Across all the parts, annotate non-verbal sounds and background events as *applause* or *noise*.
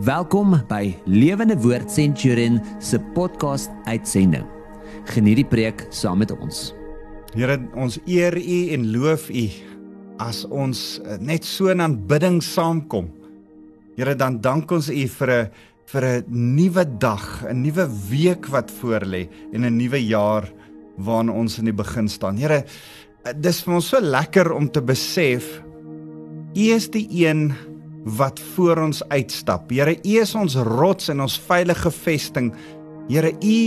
Welkom by Lewende Woord Centurion se podcast uitsending. Geniet die preek saam met ons. Here, ons eer U en loof U as ons eh, net so in aanbidding saamkom. Here, dan dank ons U vir 'n vir 'n nuwe dag, 'n nuwe week wat voorlê en 'n nuwe jaar waarin ons in die begin staan. Here, eh, dis vir ons so lekker om te besef U is die een wat voor ons uitstap. Here, U is ons rots en ons veilige vesting. Here, U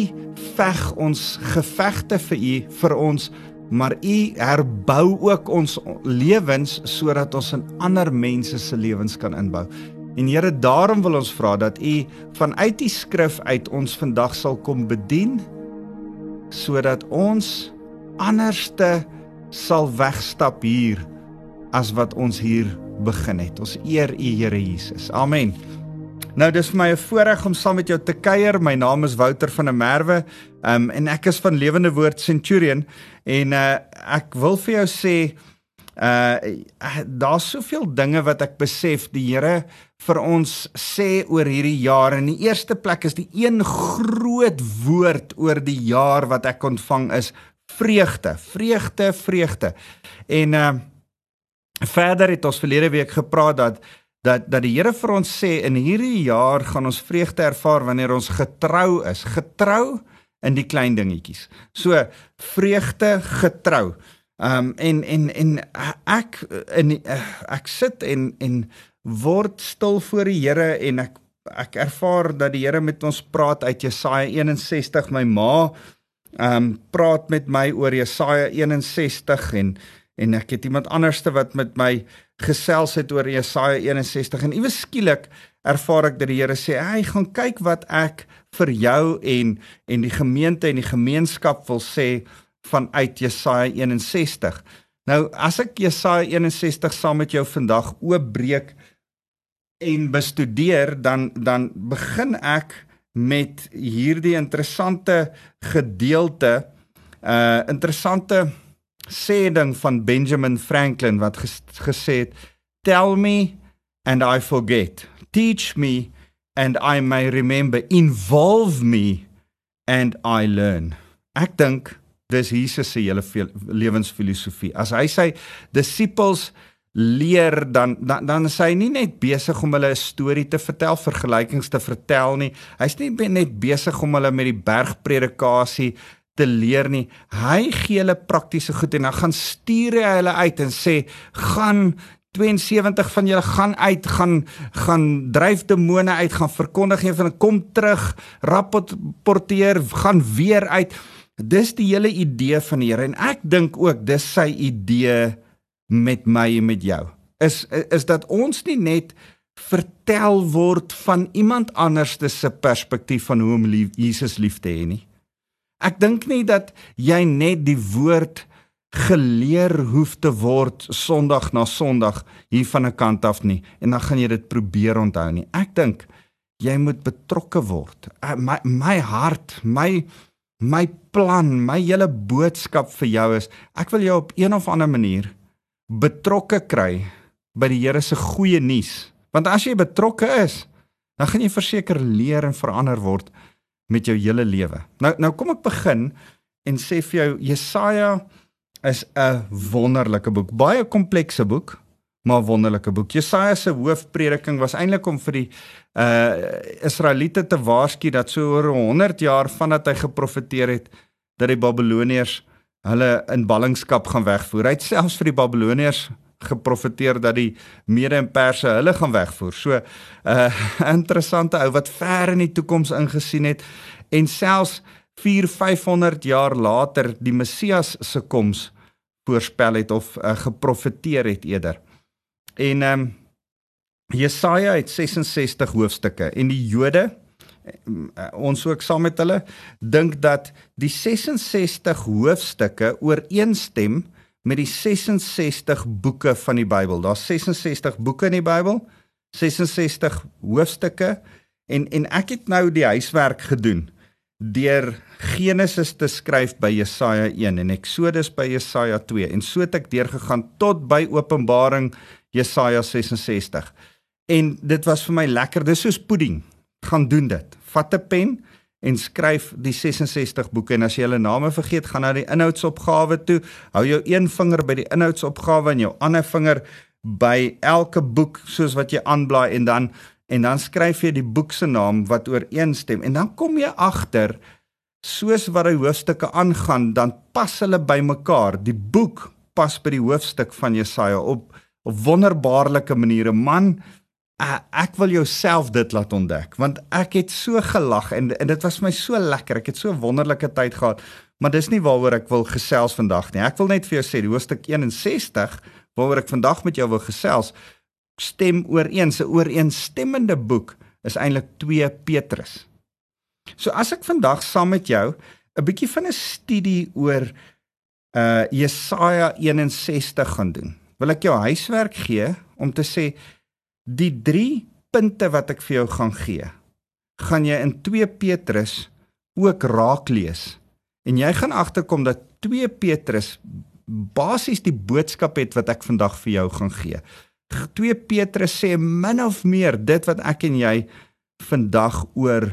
veg ons gevegte vir U vir ons, maar U herbou ook ons lewens sodat ons in ander mense se lewens kan inbou. En Here, daarom wil ons vra dat U vanuit die skrif uit ons vandag sal kom bedien sodat ons anderste sal wegstap hier as wat ons hier begin het. Ons eer U Here Jesus. Amen. Nou dis vir my 'n voorreg om saam met jou te kuier. My naam is Wouter van der Merwe. Um en ek is van Lewende Woord Centurion en uh ek wil vir jou sê uh daar's soveel dinge wat ek besef die Here vir ons sê oor hierdie jaar. In die eerste plek is die een groot woord oor die jaar wat ek ontvang is vreugde, vreugde, vreugde. En uh Verder het ons verlede week gepraat dat dat dat die Here vir ons sê in hierdie jaar gaan ons vreugde ervaar wanneer ons getrou is, getrou in die klein dingetjies. So vreugde getrou. Um en en en ek in ek sit en en word stil voor die Here en ek ek ervaar dat die Here met ons praat uit Jesaja 61 my ma um praat met my oor Jesaja 61 en en ek het iemand anderste wat met my gesels het oor Jesaja 61 en iewes skielik ervaar ek dat die Here sê hy gaan kyk wat ek vir jou en en die gemeente en die gemeenskap wil sê vanuit Jesaja 61. Nou as ek Jesaja 61 saam met jou vandag oopbreek en bestudeer dan dan begin ek met hierdie interessante gedeelte uh interessante sê ding van Benjamin Franklin wat ges gesê het tell me and i forget. Teach me and i may remember. Involve me and i learn. Ek dink dis Jesus se hele lewensfilosofie. As hy sy disippels leer dan dan dan is hy nie net besig om hulle 'n storie te vertel vergelykings te vertel nie. Hy's nie net besig om hulle met die bergpredikasie te leer nie. Hy gee hulle praktiese goed en dan gaan stuur hy hulle uit en sê gaan 72 van julle gaan uit gaan gaan dryf demone uit gaan verkondig en van kom terug rapporteer gaan weer uit. Dis die hele idee van die Here en ek dink ook dis sy idee met my en met jou. Is is dat ons nie net vertel word van iemand anders se perspektief van hoe om lief, Jesus lief te hê nie Ek dink nie dat jy net die woord geleer hoef te word Sondag na Sondag hier van 'n kant af nie en dan gaan jy dit probeer onthou nie. Ek dink jy moet betrokke word. Eh, my my hart, my my plan, my hele boodskap vir jou is ek wil jou op een of ander manier betrokke kry by die Here se goeie nuus. Want as jy betrokke is, dan gaan jy verseker leer en verander word met jou hele lewe. Nou nou kom ek begin en sê vir jou Jesaja is 'n wonderlike boek, baie komplekse boek, maar wonderlike boek. Jesaja se hoofprediking was eintlik om vir die uh Israeliete te waarsku dat so oor 100 jaar vandat hy geprofeteer het dat die Babiloniërs hulle in ballingskap gaan wegvoer. Hy het selfs vir die Babiloniërs geprofeteer dat die Mede en Perse hulle gaan wegvoer. So 'n uh, *laughs* interessante ou wat ver in die toekoms ingesien het en selfs 4 500 jaar later die Messias se koms voorspel het of uh, geprofeteer het eerder. En ehm um, Jesaja het 66 hoofstukke en die Jode uh, ons ook saam met hulle dink dat die 66 hoofstukke ooreenstem met die 66 boeke van die Bybel. Daar's 66 boeke in die Bybel, 66 hoofstukke en en ek het nou die huiswerk gedoen deur Genesis te skryf by Jesaja 1 en Eksodus by Jesaja 2 en so het ek deurgegaan tot by Openbaring Jesaja 66. En dit was vir my lekker. Dis soos pudding. Gaan doen dit. Vat 'n pen en skryf die 66 boeke en as jy hulle name vergeet, gaan na die inhoudsopgawe toe. Hou jou een vinger by die inhoudsopgawe en jou ander vinger by elke boek soos wat jy aanblaai en dan en dan skryf jy die boek se naam wat ooreenstem en dan kom jy agter soos wat die hoofstukke aangaan, dan pas hulle by mekaar. Die boek pas by die hoofstuk van Jesaja op op wonderbaarlike maniere. Man, ek wil jouself dit laat ontdek want ek het so gelag en en dit was my so lekker. Ek het so wonderlike tyd gehad. Maar dis nie waaroor ek wil gesels vandag nie. Ek wil net vir jou sê die hoofstuk 61 waaroor ek vandag met jou wil gesels stem ooreens. 'n Ooreenstemmende boek is eintlik 2 Petrus. So as ek vandag saam met jou 'n bietjie van 'n studie oor uh Jesaja 61 gaan doen. Wil ek jou huiswerk gee om te sê die 3 punte wat ek vir jou gaan gee, gaan jy in 2 Petrus ook raak lees. En jy gaan agterkom dat 2 Petrus basies die boodskap het wat ek vandag vir jou gaan gee. 2 Petrus sê min of meer dit wat ek en jy vandag oor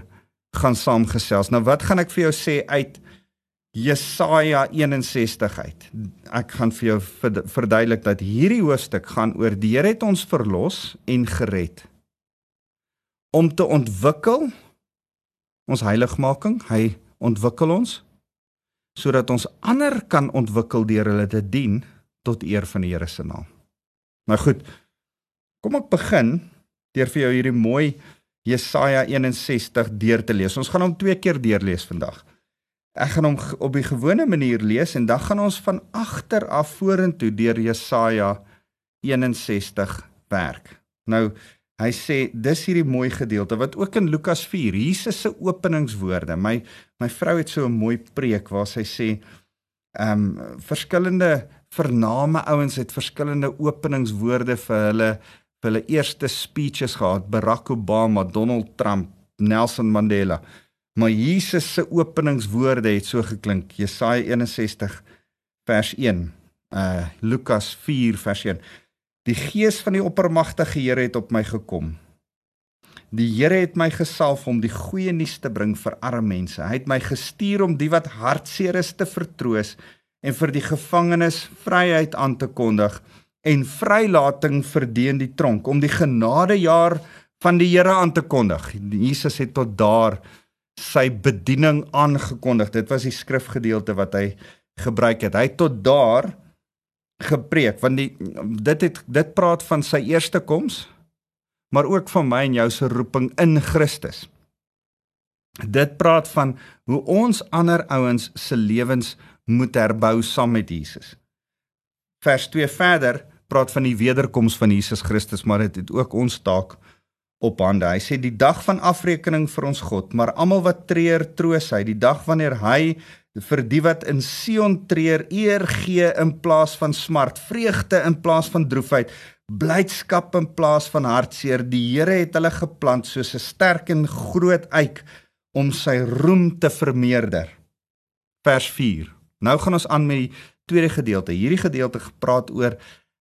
gaan saamgesels. Nou wat gaan ek vir jou sê uit Jesaja 61 uit? Ek gaan vir jou verduidelik dat hierdie hoofstuk gaan oor die Here het ons verlos en gered om te ontwikkel ons heiligmaking. Hy ontwikkel ons sodat ons ander kan ontwikkel deur hulle te dien tot eer van die Here se naam. Nou goed. Kom ek begin deur vir jou hierdie mooi Jesaja 61 deur te lees. Ons gaan hom twee keer deurlees vandag. Ek gaan hom op die gewone manier lees en dan gaan ons van agter af vorentoe deur Jesaja 61 werk. Nou, hy sê dis hierdie mooi gedeelte wat ook in Lukas 4, Jesus se openingswoorde. My my vrou het so 'n mooi preek waar sy sê ehm um, verskillende vername ouens het verskillende openingswoorde vir hulle vir hulle eerste speeches gehad, Barack Obama, Donald Trump, Nelson Mandela. Maar Jesus se openingswoorde het so geklink. Jesaja 61 vers 1. Uh Lukas 4 vers 1. Die gees van die oppermagtige Here het op my gekom. Die Here het my gesalf om die goeie nuus te bring vir arme mense. Hy het my gestuur om die wat hartseer is te vertroos en vir die gevangenes vryheid aan te kondig en vrylating vir die in die tronk om die genadejaar van die Here aan te kondig. Jesus het tot daar sy bediening aangekondig. Dit was die skrifgedeelte wat hy gebruik het. Hy het tot daar gepreek want die dit het dit praat van sy eerste koms maar ook van my en jou se roeping in Christus. Dit praat van hoe ons ander ouens se lewens moet herbou saam met Jesus. Vers 2 verder praat van die wederkoms van Jesus Christus, maar dit het, het ook ons taak op hande. Hy sê die dag van afrekening vir ons God, maar almal wat treur, troos hy, die dag wanneer hy vir die wat in Sion treur eer gee in plaas van smart, vreugde in plaas van droefheid, blydskap in plaas van hartseer. Die Here het hulle geplant soos 'n sterk en groot eik om sy roem te vermeerder. Vers 4. Nou gaan ons aan met die tweede gedeelte. Hierdie gedeelte gepraat oor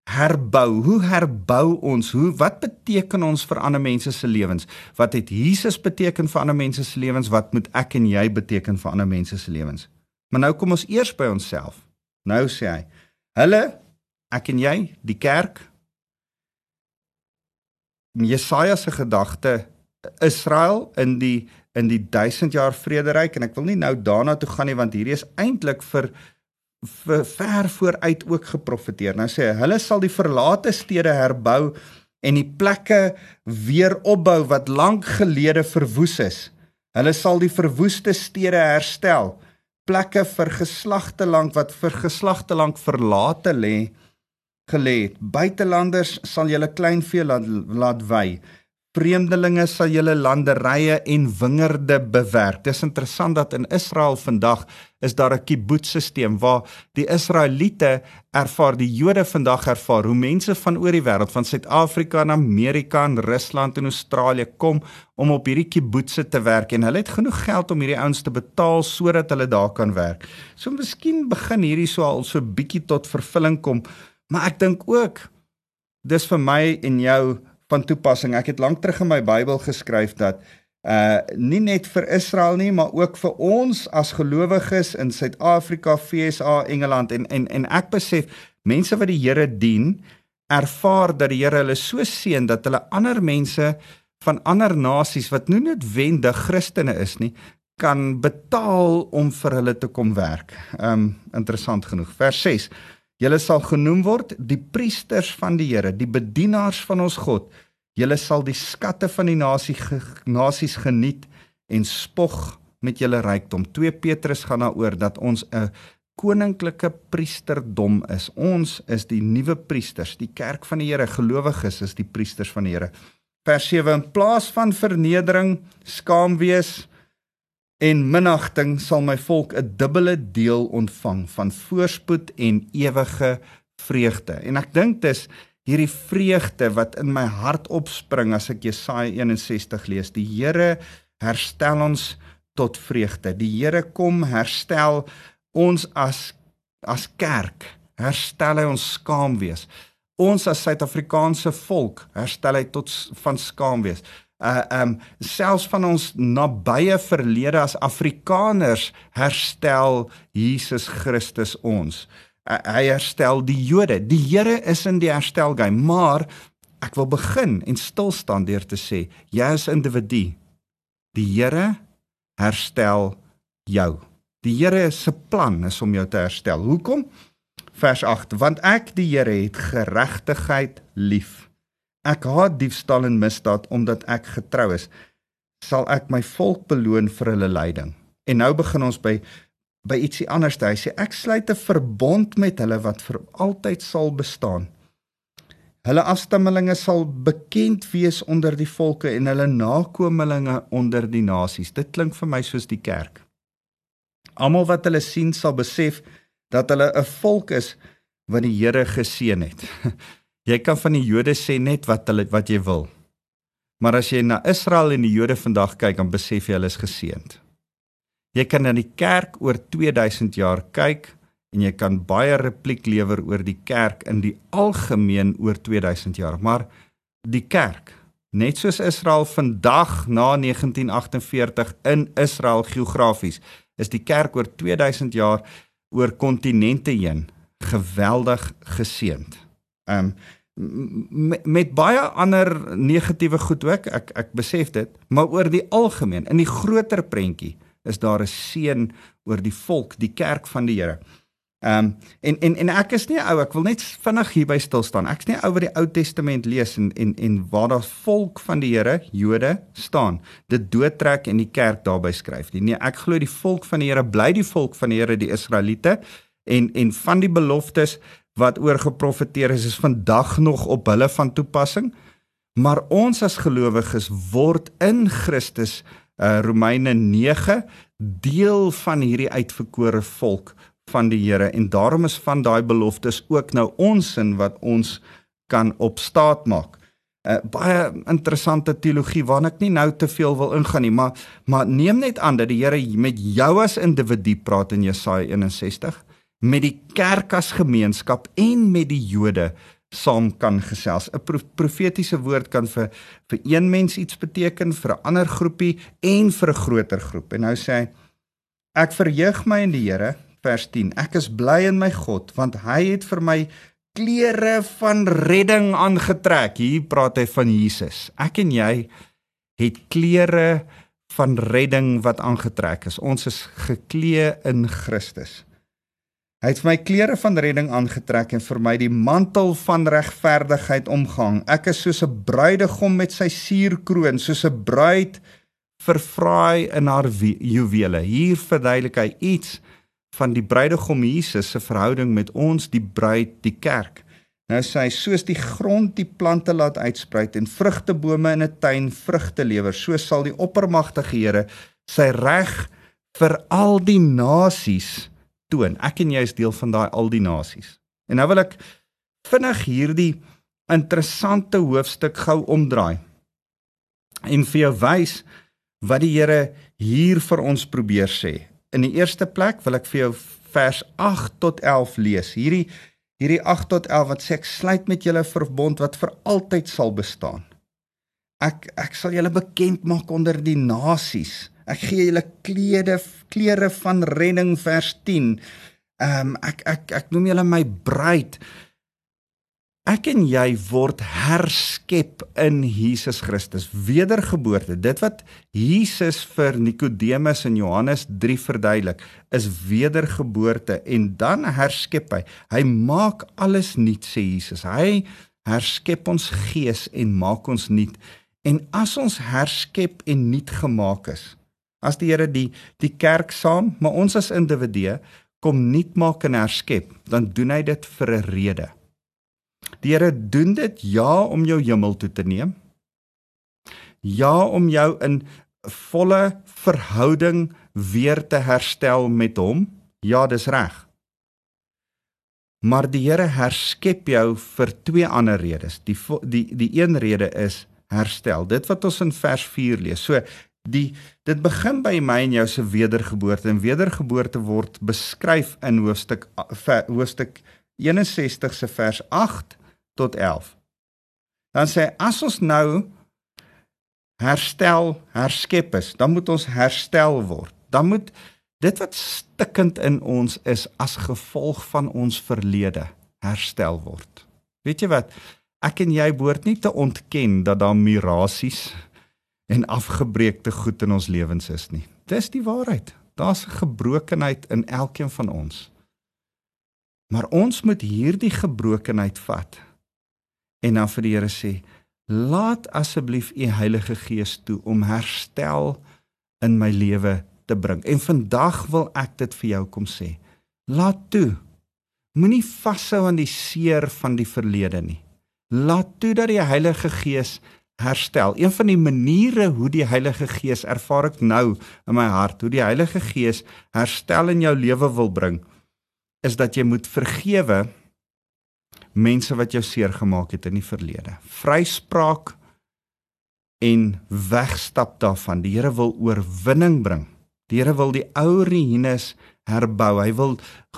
herbou. Hoe herbou ons? Hoe wat beteken ons vir ander mense se lewens? Wat het Jesus beteken vir ander mense se lewens? Wat moet ek en jy beteken vir ander mense se lewens? Maar nou kom ons eers by onsself. Nou sê hy: "Hulle, ek en jy, die kerk, Jesaja se gedagte Israel in die in die 1000 jaar vrederyk en ek wil nie nou daarna toe gaan nie want hierdie is eintlik vir ver vooruit ook geprofeteer. Nou sê hy, hulle sal die verlate stede herbou en die plekke weer opbou wat lank gelede verwoes is. Hulle sal die verwoeste stede herstel, plekke vir geslagte lank wat vir geslagte lank verlate lê gelê het. Buitelanders sal julle kleinvee laat, laat wy. Vreemdelinge sal julle landerye en wingerde bewerk. Dis interessant dat in Israel vandag is daar 'n kibbutz-stelsel waar die Israeliete ervaar, die Jode vandag ervaar hoe mense van oor die wêreld, van Suid-Afrika en Amerika en Rusland en Australië kom om op hierdie kibbutze te werk en hulle het genoeg geld om hierdie ouens te betaal sodat hulle daar kan werk. So miskien begin hierdie so al so bietjie tot vervulling kom, maar ek dink ook dis vir my en jou van toepassing. Ek het lank terug in my Bybel geskryf dat uh nie net vir Israel nie, maar ook vir ons as gelowiges in Suid-Afrika, FSA, Engeland en en en ek besef mense wat die Here dien, ervaar dat die Here hulle so seën dat hulle ander mense van ander nasies wat nie noodwendig Christene is nie, kan betaal om vir hulle te kom werk. Um interessant genoeg. Vers 6. Julle sal genoem word die priesters van die Here, die bedienaars van ons God. Julle sal die skatte van die nasie nasies geniet en spog met julle rykdom. 2 Petrus gaan daaroor dat ons 'n koninklike priesterdom is. Ons is die nuwe priesters, die kerk van die Here, gelowiges is die priesters van die Here. Vers 7: In plaas van vernedering, skaam wees en minagting sal my volk 'n dubbele deel ontvang van voorspoed en ewige vreugde. En ek dink dis hierdie vreugde wat in my hart opspring as ek Jesaja 61 lees. Die Here herstel ons tot vreugde. Die Here kom herstel ons as as kerk. Herstel hy ons skaamwees. Ons as Suid-Afrikaanse volk herstel hy tot van skaamwees. Uh um selfs van ons nabye verlede as Afrikaners herstel Jesus Christus ons hy herstel die Jode. Die Here is in die herstel game, maar ek wil begin en stil staan deur te sê, jy as individu, die Here herstel jou. Die Here se plan is om jou te herstel. Hoekom? Vers 8: Want ek die Here het geregtigheid lief. Ek haat diefstal en misdaad omdat ek getrou is. Sal ek my volk beloon vir hulle lyding. En nou begin ons by by ietsie anders hy sê ek sluit 'n verbond met hulle wat vir altyd sal bestaan. Hulle afstammelinge sal bekend wees onder die volke en hulle nakommelinge onder die nasies. Dit klink vir my soos die kerk. Almal wat hulle sien sal besef dat hulle 'n volk is wat die Here geseën het. *laughs* Jy kan van die Jode sê net wat hulle wat jy wil. Maar as jy na Israel en die Jode vandag kyk, dan besef jy hulle is geseënd. Jy kan na die kerk oor 2000 jaar kyk en jy kan baie repliek lewer oor die kerk in die algemeen oor 2000 jaar, maar die kerk, net soos Israel vandag na 1948 in Israel geografies, is die kerk oor 2000 jaar oor kontinente heen geweldig geseënd. Um met, baie ander negatiewe goed ook, ek ek besef dit, maar oor die algemeen in die groter prentjie is daar 'n seën oor die volk, die kerk van die Here. Ehm um, en en en ek is nie ou, ek wil net vinnig hierby stil staan. Ek is nie ou wat die Ou Testament lees en en en waar daar volk van die Here, Jode, staan, dit doodtrek en die kerk daarby skryf. Nee, ek glo die volk van die Here bly die volk van die Here, die Israeliete en en van die beloftes wat oor geprofeteer is is vandag nog op hulle van toepassing. Maar ons as gelowiges word in Christus uh, Romeine 9 deel van hierdie uitverkore volk van die Here en daarom is van daai beloftes ook nou ons in wat ons kan op staat maak. 'n uh, baie interessante teologie waarna ek nie nou te veel wil ingaan nie, maar maar neem net aan dat die Here met jou as individu praat in Jesaja 61 met die kerk as gemeenskap en met die Jode saam kan gesels. 'n Profetiese woord kan vir vir een mens iets beteken, vir 'n ander groepie en vir 'n groter groep. En nou sê hy: Ek verheug my in die Here, vers 10. Ek is bly in my God, want hy het vir my klere van redding aangetrek. Hier praat hy van Jesus. Ek en jy het klere van redding wat aangetrek is. Ons is geklee in Christus. Hy het my klere van redding aangetrek en vir my die mantel van regverdigheid omgehang. Ek is soos 'n bruidegom met sy suurkroon, soos 'n bruid vervraai in haar juwele. Hier verduidelik hy iets van die bruidegom Jesus se verhouding met ons, die bruid, die kerk. Nou sê hy soos die grond die plante laat uitspruit en vrugtebome in 'n tuin vrugte lewer, so sal die oppermagtige Here sy reg vir al die nasies toon. Ek en jy is deel van daai al die nasies. En nou wil ek vinnig hierdie interessante hoofstuk gou omdraai en vir jou wys wat die Here hier vir ons probeer sê. In die eerste plek wil ek vir jou vers 8 tot 11 lees. Hierdie hierdie 8 tot 11 wat sê ek sluit met julle verbond wat vir altyd sal bestaan. Ek ek sal julle bekend maak onder die nasies. Ek gee julle klede klere van redding vers 10. Ehm um, ek ek ek noem julle my bruid. Ek en jy word herskep in Jesus Christus, wedergeboorte. Dit wat Jesus vir Nikodemus in Johannes 3 verduidelik, is wedergeboorte en dan herskep hy. Hy maak alles nuut sê Jesus. Hy herskep ons gees en maak ons nuut. En as ons herskep en nuut gemaak is, as die Here die die kerk saam, maar ons as individue kom nuut maak en herskep, dan doen hy dit vir 'n rede. Die Here doen dit ja om jou hemel toe te neem. Ja om jou in volle verhouding weer te herstel met hom. Ja, dis reg. Maar die Here herskep jou vir twee ander redes. Die die die een rede is herstel. Dit wat ons in vers 4 lees. So die dit begin by my en jou se wedergeboorte en wedergeboorte word beskryf in hoofstuk hoofstuk 61 se vers 8 tot 11. Dan sê as ons nou herstel, herskep is, dan moet ons herstel word. Dan moet dit wat stikkend in ons is as gevolg van ons verlede herstel word. Weet jy wat? Ek en jy behoort nie te ontken dat daar mirasies en afgebreekte goed in ons lewens is nie. Dis die waarheid. Daar's 'n gebrokenheid in elkeen van ons. Maar ons moet hierdie gebrokenheid vat en dan vir die Here sê laat asseblief u Heilige Gees toe om herstel in my lewe te bring en vandag wil ek dit vir jou kom sê laat toe moenie vashou aan die seer van die verlede nie laat toe dat die Heilige Gees herstel een van die maniere hoe die Heilige Gees ervaar ek nou in my hart hoe die Heilige Gees herstel in jou lewe wil bring is dat jy moet vergewe mense wat jou seer gemaak het in die verlede. Vryspraak en wegstap daarvan. Die Here wil oorwinning bring. Die Here wil die ou ruïnes herbou. Hy wil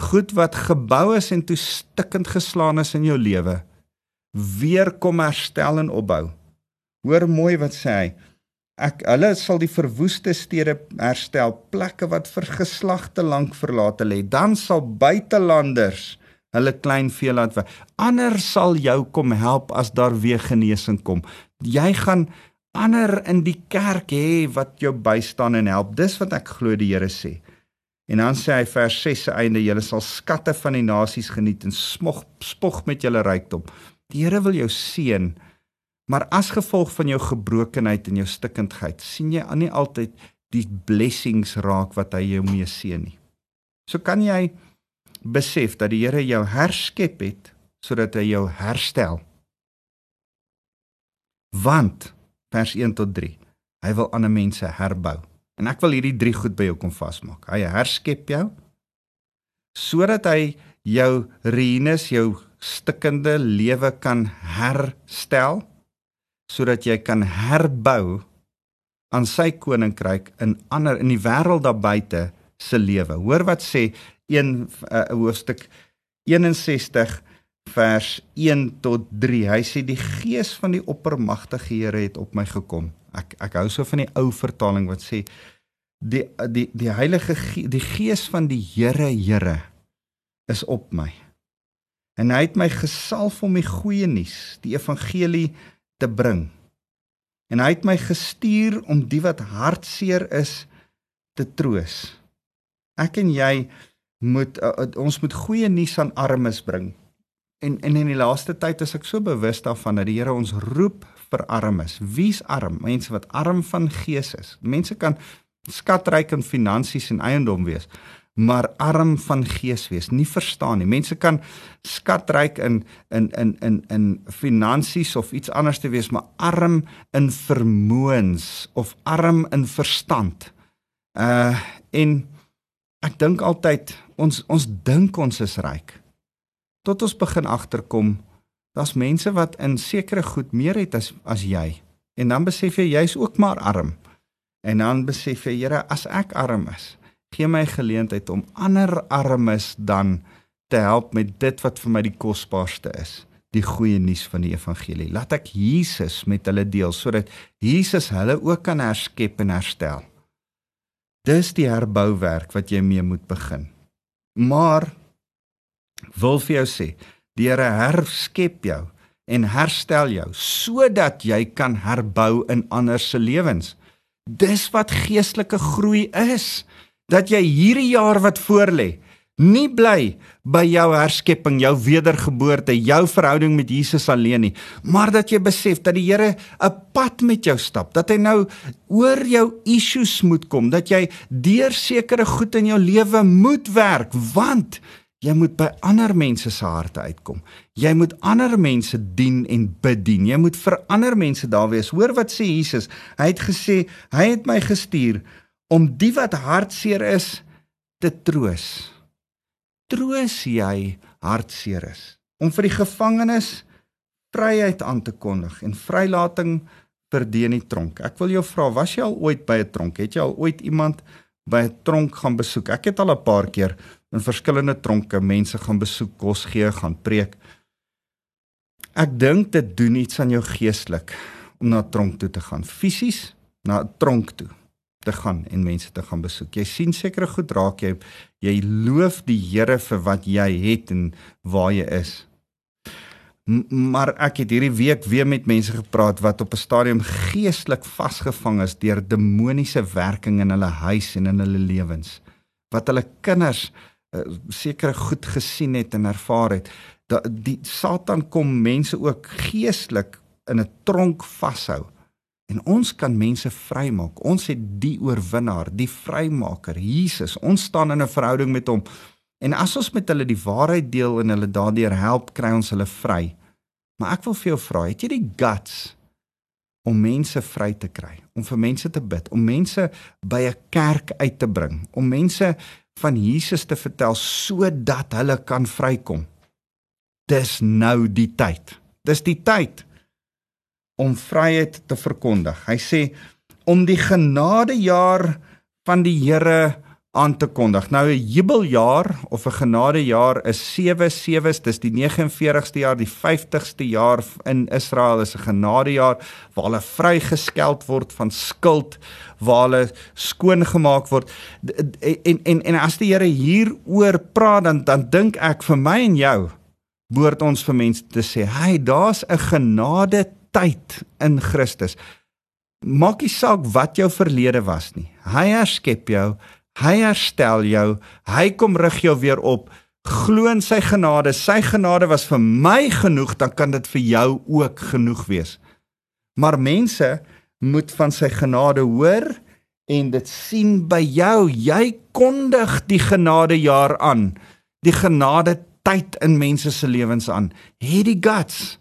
goed wat gebou is en toe stikkend geslaan is in jou lewe weer kom herstel en opbou. Hoor mooi wat sê hy. Ek hulle sal die verwoeste stede herstel, plekke wat vir geslagte lank verlate lê. Dan sal buitelanders hulle klein vee laat wy. Ander sal jou kom help as daar weer genesing kom. Jy gaan ander in die kerk hê wat jou bystaan en help. Dis wat ek glo die Here sê. En dan sê hy vers 6 se einde: Julle sal skatte van die nasies geniet en smog spog met julle rykdom. Die Here wil jou seën. Maar as gevolg van jou gebrokenheid en jou stikkindheid, sien jy aan nie altyd die blessings raak wat hy jou mee seën nie. So kan jy besef dat die Here jou herskep het sodat hy jou herstel. Want vers 1 tot 3. Hy wil ander mense herbou. En ek wil hierdie drie goed by jou kom vasmaak. Hy herskep jou sodat hy jou ruïnes, jou stikkende lewe kan herstel sodat jy kan herbou aan sy koninkryk in ander in die wêreld daar buite se lewe. Hoor wat sê 1 uh, hoofstuk 61 vers 1 tot 3. Hy sê die gees van die oppermagtige Here het op my gekom. Ek ek hou so van die ou vertaling wat sê die die die heilige ge die gees van die Here Here is op my. En hy het my gesalf om die goeie nuus, die evangelie te bring. En hy het my gestuur om die wat hartseer is te troos. Ek en jy moet uh, ons moet goeie nuus aan armes bring. En en in die laaste tyd is ek so bewus daarvan dat die Here ons roep vir armes. Wie's arm? Mense wat arm van gees is. Mense kan skatryk in finansies en eiendom wees, maar arm van gees wees, nie verstaan nie. Mense kan skatryk in in in in in finansies of iets anders te wees, maar arm in vermoëns of arm in verstand. Uh en ek dink altyd ons ons dink ons is ryk. Tot ons begin agterkom, daar's mense wat in sekere goed meer het as as jy. En dan besef jy jy's ook maar arm. En dan besef jy, Here, as ek arm is, gee my geleentheid om ander armes dan te help met dit wat vir my die kosbaarste is. die goeie nuus van die evangelie. Laat ek Jesus met hulle deel sodat Jesus hulle ook kan herskep en herstel. Dis die herbouwerk wat jy mee moet begin. Maar wil vir jou sê, die Here herskep jou en herstel jou sodat jy kan herbou in ander se lewens. Dis wat geestelike groei is. Dat jy hierdie jaar wat voorlê, nie bly by jou herskepping, jou wedergeboorte, jou verhouding met Jesus alleen nie, maar dat jy besef dat die Here 'n pad met jou stap, dat hy nou oor jou issues moet kom, dat jy deur sekere goed in jou lewe moet werk, want jy moet by ander mense se harte uitkom. Jy moet ander mense dien en bedien. Jy moet vir ander mense daar wees. Hoor wat sê Jesus? Hy het gesê, hy het my gestuur om die wat hartseer is te troos troos jy hartseer is om vir die gevangenes vryheid aan te kondig en vrylating vir die in die tronk. Ek wil jou vra, was jy al ooit by 'n tronk? Het jy al ooit iemand by 'n tronk gaan besoek? Ek het al 'n paar keer in verskillende tronke mense gaan besoek, kos gee, gaan preek. Ek dink dit doen iets aan jou geestelik om na 'n tronk toe te gaan, fisies na 'n tronk toe te gaan en mense te gaan besoek. Jy sien sekere goed raak jy jy loof die Here vir wat jy het en waar jy is. M maar ek het hierdie week weer met mense gepraat wat op 'n stadium geestelik vasgevang is deur demoniese werking in hulle huis en in hulle lewens. Wat hulle kinders uh, sekere goed gesien het en ervaar het. Dat die Satan kom mense ook geestelik in 'n tronk vashou En ons kan mense vrymaak. Ons het die oorwinnaar, die vrymaker, Jesus. Ons staan in 'n verhouding met hom. En as ons met hulle die waarheid deel en hulle daardeur help, kry ons hulle vry. Maar ek wil vir jou vra, het jy die guts om mense vry te kry? Om vir mense te bid, om mense by 'n kerk uit te bring, om mense van Jesus te vertel sodat hulle kan vrykom? Dis nou die tyd. Dis die tyd om vryheid te verkondig. Hy sê om die genadejaar van die Here aan te kondig. Nou 'n jubeljaar of 'n genadejaar is 7 7s, dis die 49ste jaar, die 50ste jaar in Israel is 'n genadejaar waar hulle vrygeskeld word van skuld, waar hulle skoon gemaak word. En en en as die Here hieroor praat dan dan dink ek vir my en jou behoort ons vir mense te sê, "Hey, daar's 'n genade tyd in Christus. Maak nie saak wat jou verlede was nie. Hy herskep jou, hy herstel jou, hy kom rig jou weer op. Glo in sy genade. Sy genade was vir my genoeg, dan kan dit vir jou ook genoeg wees. Maar mense moet van sy genade hoor en dit sien by jou. Jy kondig die genadejaar aan. Die genade tyd in mense se lewens aan. Het die guts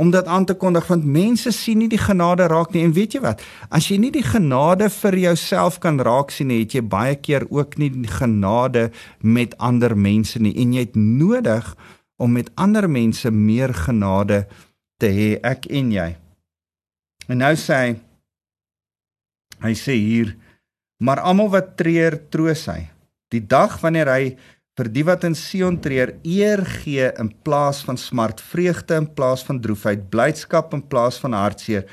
om dit aan te kondig want mense sien nie die genade raak nie. En weet jy wat? As jy nie die genade vir jouself kan raak sien het jy baie keer ook nie die genade met ander mense nie. En jy het nodig om met ander mense meer genade te hê ek en jy. En nou sê hy hy sê hier maar almal wat treur troos hy. Die dag wanneer hy vir die wat in Sion treur eer gee in plaas van smart, vreugde in plaas van droefheid, blydskap in plaas van hartseer.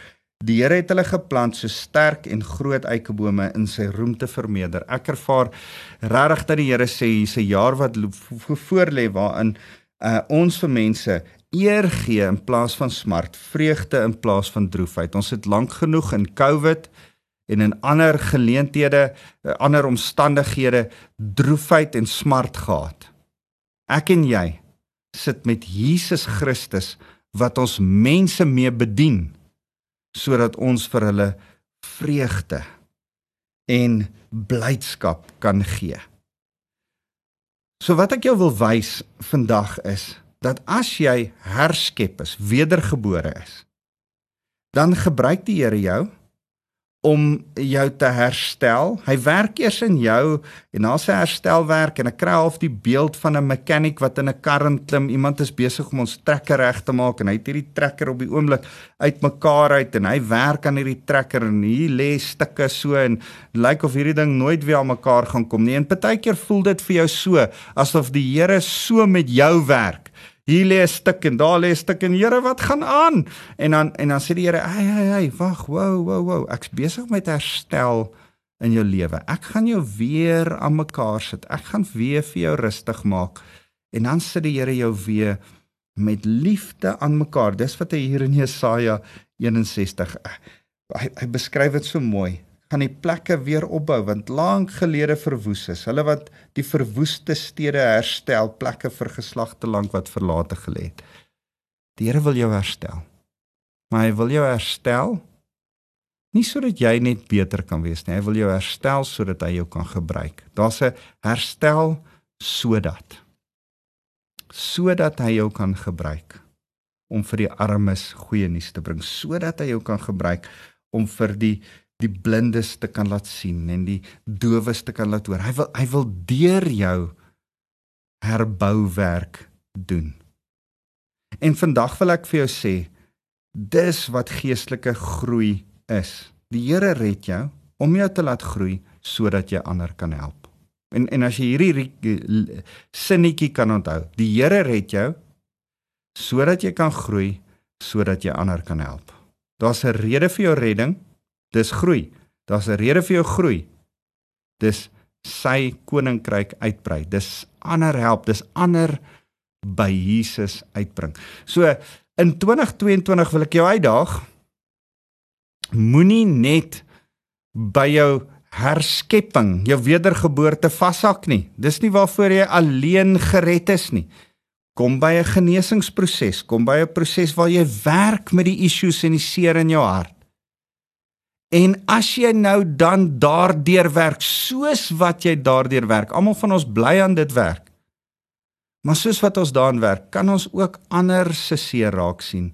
Die Here het hulle geplant so sterk en groot eikebome in sy roem te vermeerder. Ek ervaar regtig dat die Here sê hier's 'n jaar wat voor lê waarin uh, ons vir mense eer gee in plaas van smart, vreugde in plaas van droefheid. Ons het lank genoeg in COVID en in ander geleenthede, eh, ander omstandighede droefheid en smart gehad. Ek en jy sit met Jesus Christus wat ons mense mee bedien sodat ons vir hulle vreugde en blydskap kan gee. So wat ek jou wil wys vandag is dat as jy herskep is, wedergebore is, dan gebruik die Here jou om jou te herstel. Hy werk eers in jou en na sy herstelwerk en ek kry half die beeld van 'n mechanic wat in 'n kar klim. Iemand is besig om ons trekker reg te maak en hy het hierdie trekker op die oomblik uitmekaar uit en hy werk aan hierdie trekker en hier lê stukke so en lyk of hierdie ding nooit weer aan mekaar gaan kom nie. En partykeer voel dit vir jou so asof die Here so met jou werk hier lê 'n stuk en daar lê 'n stuk en Here, wat gaan aan? En dan en dan sê die Here, "Hey, hey, hey, wag, wow, wow, wow. Ek's besig met herstel in jou lewe. Ek gaan jou weer aan mekaar sit. Ek gaan weer vir jou rustig maak." En dan sit die Here jou weer met liefde aan mekaar. Dis wat hy hier in Jesaja 61 hy, hy beskryf dit so mooi gaan die plekke weer opbou want lank gelede verwoes is. Hulle wat die verwoeste stede herstel, plekke vir geslagte lank wat verlate gelê het. Die Here wil jou herstel. Maar hy wil jou herstel nie sodat jy net beter kan wees nie. Hy wil jou herstel sodat hy jou kan gebruik. Daar's 'n herstel sodat sodat hy jou kan gebruik om vir die armes goeie nuus te bring, sodat hy jou kan gebruik om vir die die blindes te kan laat sien en die dowes te kan laat hoor. Hy wil hy wil deur jou herbouwerk doen. En vandag wil ek vir jou sê dis wat geestelike groei is. Die Here red jou om jou te laat groei sodat jy ander kan help. En en as jy hierdie sinnetjie kan onthou, die Here red jou sodat jy kan groei sodat jy ander kan help. Daar's 'n rede vir jou redding Dis groei. Daar's 'n rede vir jou groei. Dis sy koninkryk uitbrei. Dis ander help, dis ander by Jesus uitbring. So in 2022 wil ek jou uitdaag. Moenie net by jou herskepping, jou wedergeboorte vashak nie. Dis nie waarvoor jy alleen gered is nie. Kom by 'n genesingsproses, kom by 'n proses waar jy werk met die issues en die seer in jou hart. En as jy nou dan daardeur werk soos wat jy daardeur werk, almal van ons bly aan dit werk. Maar soos wat ons daaraan werk, kan ons ook ander se seer raak sien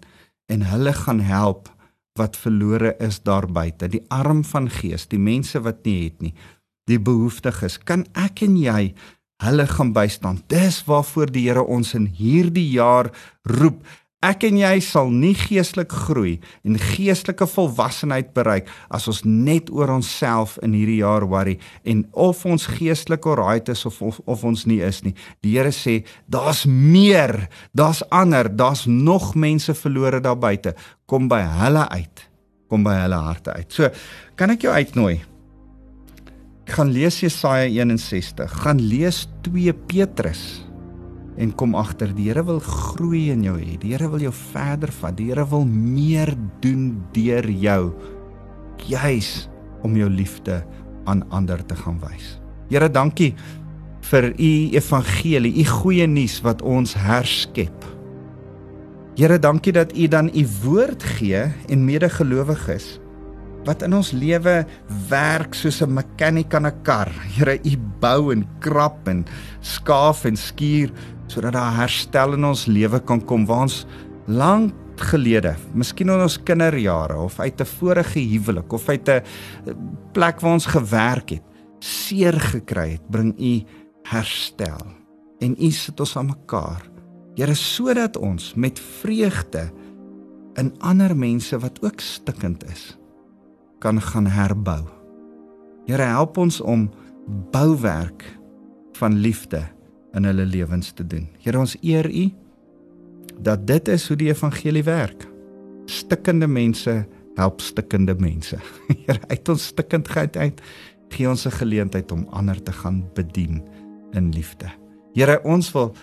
en hulle gaan help wat verlore is daar buite, die arm van gees, die mense wat nie het nie, die behoeftiges. Kan ek en jy hulle gaan bystaan? Dis waarvoor die Here ons in hierdie jaar roep. Ek en jy sal nie geestelik groei en geestelike volwassenheid bereik as ons net oor onsself in hierdie jaar worry en of ons geestelik alright is of, of of ons nie is nie. Die Here sê daar's meer, daar's ander, daar's nog mense verlore daar buite. Kom by hulle uit. Kom by hulle harte uit. So, kan ek jou uitnooi? Gaan lees Jesaja 61. Gaan lees 2 Petrus en kom agter die Here wil groei in jou hê. Die Here wil jou verder vat. Die Here wil meer doen deur jou juis om jou liefde aan ander te gaan wys. Here, dankie vir u evangelie, u goeie nuus wat ons herskep. Here, dankie dat u dan u woord gee en medegelowiges wat in ons lewe werk soos 'n mechanic aan 'n kar. Here, u bou en krap en skaaf en skuur sodat daar herstel in ons lewe kan kom waar ons lank gelede, miskien in ons kinderjare of uit 'n vorige huwelik of uit 'n plek waar ons gewerk het, seer gekry het, bring u herstel. En u sit ons aan mekaar. Here sodat ons met vreugde in ander mense wat ook stikkend is kan gaan herbou. Here help ons om bouwerk van liefde in hulle lewens te doen. Here ons eer U dat dit is hoe die evangelie werk. Stikkende mense help stikkende mense. *laughs* Here uit ons stikkendheid uit gee ons 'n geleentheid om ander te gaan bedien in liefde. Here ons wil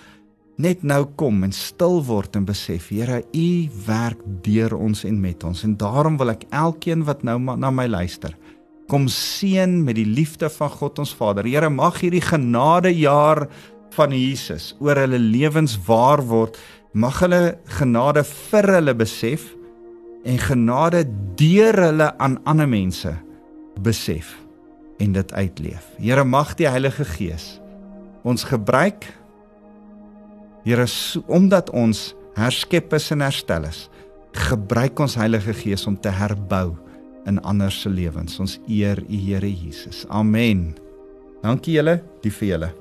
net nou kom en stil word en besef Here U werk deur ons en met ons en daarom wil ek elkeen wat nou na my luister kom seën met die liefde van God ons Vader. Here mag hierdie genadejaar van Jesus oor hulle lewens waar word, mag hulle genade vir hulle besef en genade deur hulle aan ander mense besef en dit uitleef. Here mag die Heilige Gees ons gebruik Here omdat ons herskep is en herstel is, gebruik ons Heilige Gees om te herbou in ander se lewens. Ons eer U Here Jesus. Amen. Dankie julle, die vir julle.